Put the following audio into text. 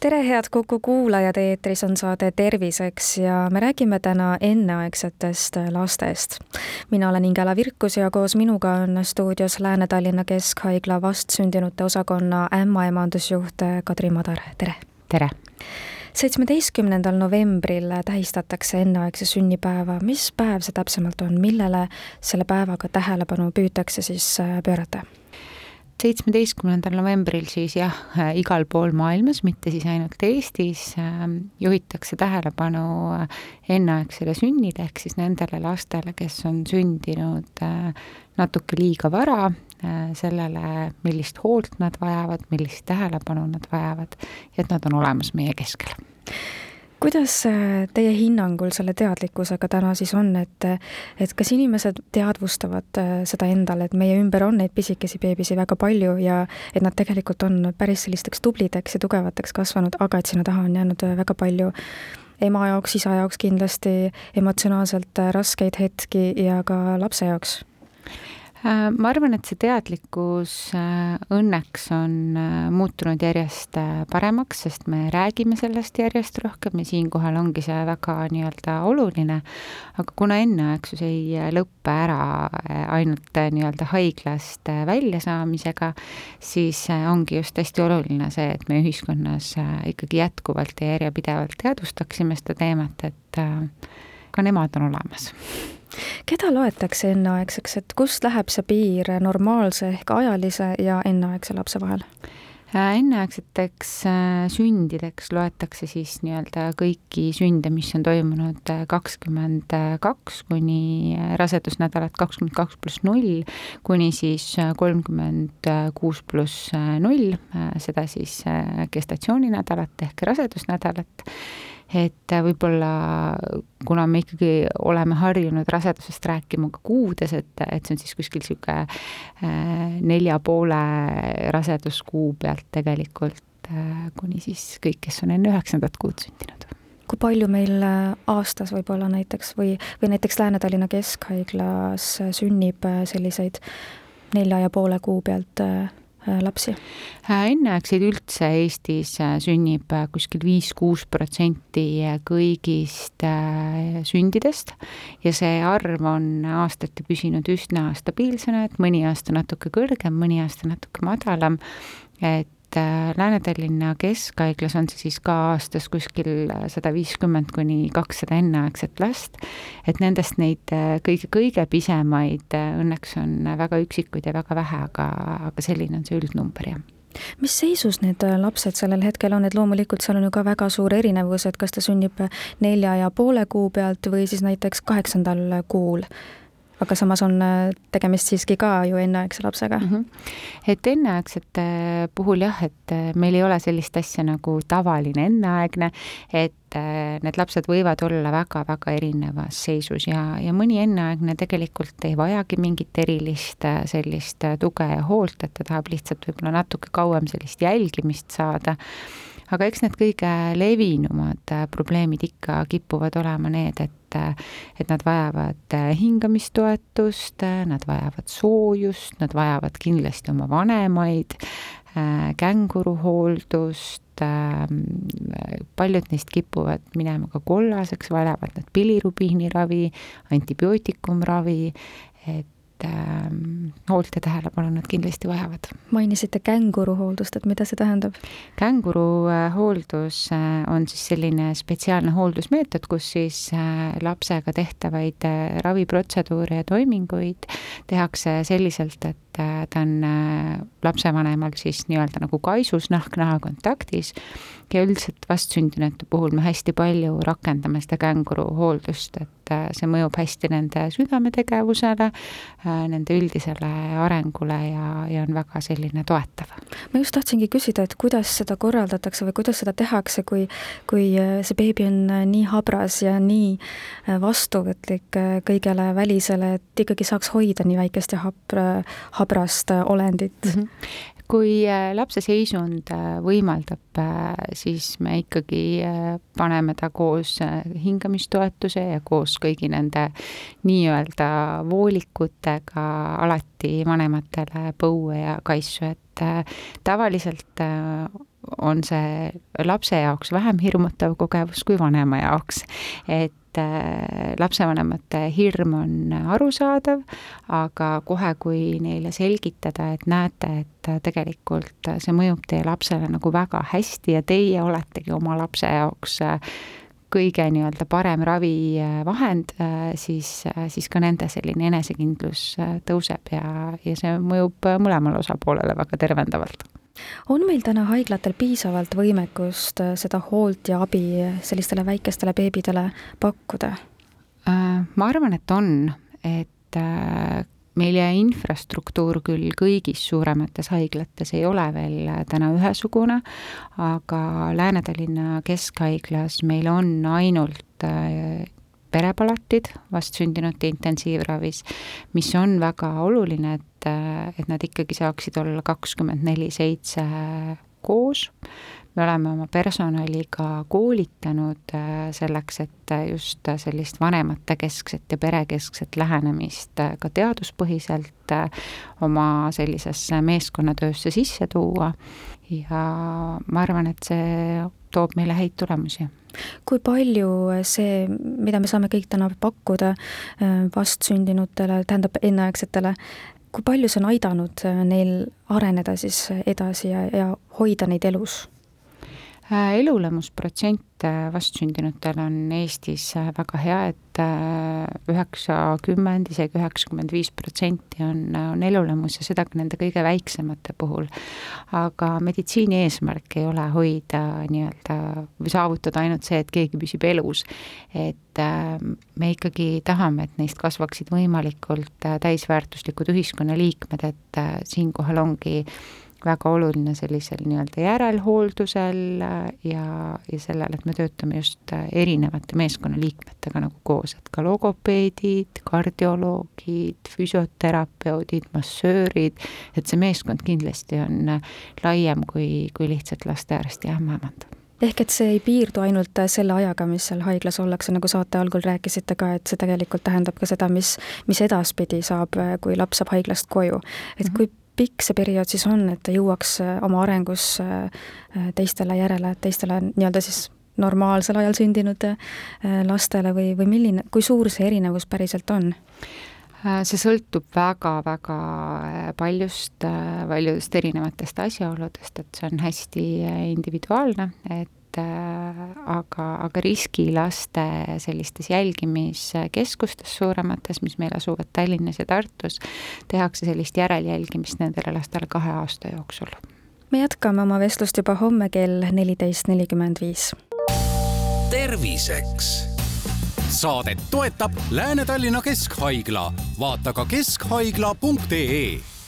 tere, head Kuku kuulajad, eetris on saade Terviseks ja me räägime täna enneaegsetest lastest. mina olen Ingela Virkus ja koos minuga on stuudios Lääne-Tallinna Keskhaigla vastsündinute osakonna ämmaemandusjuht Kadri Madar, tere! tere! seitsmeteistkümnendal novembril tähistatakse enneaegse sünnipäeva, mis päev see täpsemalt on, millele selle päevaga tähelepanu püütakse siis pöörata? Seitsmeteistkümnendal novembril siis jah, äh, igal pool maailmas, mitte siis ainult Eestis, ähm, juhitakse tähelepanu äh, enneaegsele sünnile, ehk siis nendele lastele, kes on sündinud äh, natuke liiga vara, sellele, millist hoolt nad vajavad, millist tähelepanu nad vajavad ja et nad on olemas meie keskel kuidas äh, teie hinnangul selle teadlikkusega täna siis on, et et kas inimesed teadvustavad äh, seda endale, et meie ümber on neid pisikesi beebisi väga palju ja et nad tegelikult on päris sellisteks tublideks ja tugevateks kasvanud, aga et sinna taha on jäänud äh, väga palju ema jaoks, isa jaoks kindlasti emotsionaalselt raskeid hetki ja ka lapse jaoks ma arvan, et see teadlikkus äh, õnneks on äh, muutunud järjest paremaks, sest me räägime sellest järjest rohkem ja siinkohal ongi see väga nii-öelda oluline. aga kuna enneaegsus ei lõppe ära ainult nii-öelda haiglast väljasaamisega, siis ongi just hästi oluline see, et me ühiskonnas ikkagi jätkuvalt ja järjepidevalt teadvustaksime seda teemat, et ka nemad on olemas keda loetakse enneaegseks, et kust läheb see piir normaalse ehk ajalise ja enneaegse lapse vahel? Äh, enneaegseteks äh, sündideks loetakse siis nii-öelda kõiki sünde, mis on toimunud äh, kakskümmend kaks kuni rasedusnädalat kakskümmend kaks pluss null, kuni siis kolmkümmend kuus pluss null, seda siis gestatsiooninädalat ehk rasedusnädalat et võib-olla kuna me ikkagi oleme harjunud rasedusest rääkima ka kuudes, et, et see on siis kuskil niisugune äh, nelja poole raseduskuu pealt tegelikult äh, kuni siis kõik, kes on enne üheksandat kuud sündinud. Kui palju meil äh, aastas võib-olla näiteks või, või näiteks Lääne-Tallinna Keskhaiglas sünnib selliseid nelja ja poole kuu pealt Äh, lapsi? Äh, enneaegseid üldse Eestis äh, sünnib kuskil viis-kuus protsenti kõigist sündidest ja see arv on aastati püsinud üsna stabiilsena, et mõni aasta natuke kõrgem, mõni aasta natuke madalam, et et äh, Lääne-Tallinna Keskhaiglas on see siis ka aastas kuskil sada viiskümmend kuni kakssada enneaegset last, et nendest neid äh, kõige, kõige pisemaid äh, õnneks on väga üksikuid ja väga vähe, aga, aga selline on see üldnumber, jah. Mis seisus need lapsed sellel hetkel on, et loomulikult seal on ju ka väga suur erinevus, et kas ta sünnib nelja ja poole kuu pealt või siis näiteks kaheksandal kuul aga samas on äh, tegemist siiski ka ju enneaegse lapsega mm. -hmm. et enneaegsete puhul jah, et äh, meil ei ole sellist asja nagu tavaline enneaegne, et äh, need lapsed võivad olla väga-väga erinevas seisus ja, ja mõni enneaegne tegelikult ei vajagi mingit erilist sellist tuge ja hoolt, et ta tahab lihtsalt võib-olla natuke kauem sellist jälgimist saada aga eks need kõige levinumad probleemid ikka kipuvad olema need, et et nad vajavad hingamistoetust, nad vajavad soojust, nad vajavad kindlasti oma vanemaid, känguruhooldust, paljud neist kipuvad minema ka kollaseks, vajavad nad pilirubiiniravi, antibiootikumravi, et äh, hoolt ja tähelepanu nad kindlasti vajavad. mainisite känguruhooldust, et mida see tähendab? känguruhooldus äh, on siis selline spetsiaalne hooldusmeetod, kus siis äh, lapsega tehtavaid äh, raviprotseduure ja toiminguid tehakse selliselt, et ta on lapsevanemal siis nii-öelda nagu kaisus nahk-naha kontaktis ja üldiselt vastsündinute puhul me hästi palju rakendame seda känguruhooldust, et see mõjub hästi nende südametegevusele, nende üldisele arengule ja, ja on väga selline toetav. ma just tahtsingi küsida, et kuidas seda korraldatakse või kuidas seda tehakse, kui, kui see beebi on nii habras ja nii vastuvõtlik kõigele välisele, et ikkagi saaks hoida nii väikest ja habra, habrast olendit mm? -hmm kui äh, lapse seisund äh, võimaldab, äh, siis me ikkagi paneme ta koos hingamistoetuse ja koos kõigi nende nii-öelda voolikutega alati vanematele põue ja kaisu, et tavaliselt on see lapse jaoks vähem hirmutav kogemus kui vanema jaoks. et et äh, lapsevanemate hirm on arusaadav, aga kohe, kui neile selgitada, et näete, et tegelikult see mõjub teie lapsele nagu väga hästi ja teie oletegi oma lapse jaoks äh, kõige nii-öelda parem ravivahend, äh, siis, siis ka nende selline enesekindlus tõuseb ja, ja see mõjub mõlemale osapoolele väga tervendavalt on meil täna haiglatel piisavalt võimekust äh, seda hoolt ja abi sellistele väikestele beebidele pakkuda? Äh, ma arvan, et on, et äh, meie infrastruktuur küll kõigis suuremates haiglates ei ole veel täna ühesugune, aga Lääne-Tallinna Keskhaiglas meil on ainult perepalatid vastsündinute intensiivravis, mis on väga oluline, et, et nad ikkagi saaksid olla kakskümmend neli seitse koos. me oleme oma personali ka koolitanud selleks, et just sellist vanematekeskset ja perekeskset lähenemist äh, ka teaduspõhiselt oma sellisesse meeskonnatöösse sisse tuua ja ma arvan, et see toob meile häid tulemusi kui palju see, mida me saame kõik täna pakkuda äh, vastsündinutele, tähendab enneaegsetele, kui palju see on aidanud äh, neil areneda siis edasi ja, ja hoida neid elus? Äh, elulemusprotsent vastsündinutel on Eestis väga hea, et üheksakümmend, isegi üheksakümmend viis protsenti on, on elulemus ja seda ka nende kõige väiksemate puhul. aga meditsiini eesmärk ei ole hoida nii-öelda või saavutada ainult see, et keegi püsib elus. et me ikkagi tahame, et neist kasvaksid võimalikult täisväärtuslikud ühiskonnaliikmed, et siinkohal ongi väga oluline sellisel nii-öelda järelhooldusel ja, ja sellel, et me töötame just erinevate meeskonnaliikmetega nagu koos, et ka logopeedid, kardioloogid, füsioterapeudid, massöörid, et see meeskond kindlasti on laiem kui, kui lihtsalt lastearst ja ämmaemand ehk et see ei piirdu ainult selle ajaga, mis seal haiglas ollakse, nagu saate algul rääkisite ka, et see tegelikult tähendab ka seda, mis, mis edaspidi saab, kui laps saab haiglast koju. et -hmm. kui pikk see periood siis on, et ta jõuaks äh, oma arengus äh, teistele järele, teistele nii-öelda siis normaalsel ajal sündinud äh, lastele või, või milline, kui suur see erinevus päriselt on? see sõltub väga-väga paljust, paljudest erinevatest asjaoludest, et see on hästi individuaalne, et Äh, aga, aga riskilaste sellistes jälgimiskeskustes suuremates, mis meil asuvad Tallinnas ja Tartus, tehakse sellist järeljälgimist nendele lastele kahe aasta jooksul. me jätkame oma vestlust juba homme kell neliteist nelikümmend viis. terviseks saadet toetab Lääne-Tallinna Keskhaigla, vaata ka keskhaigla.ee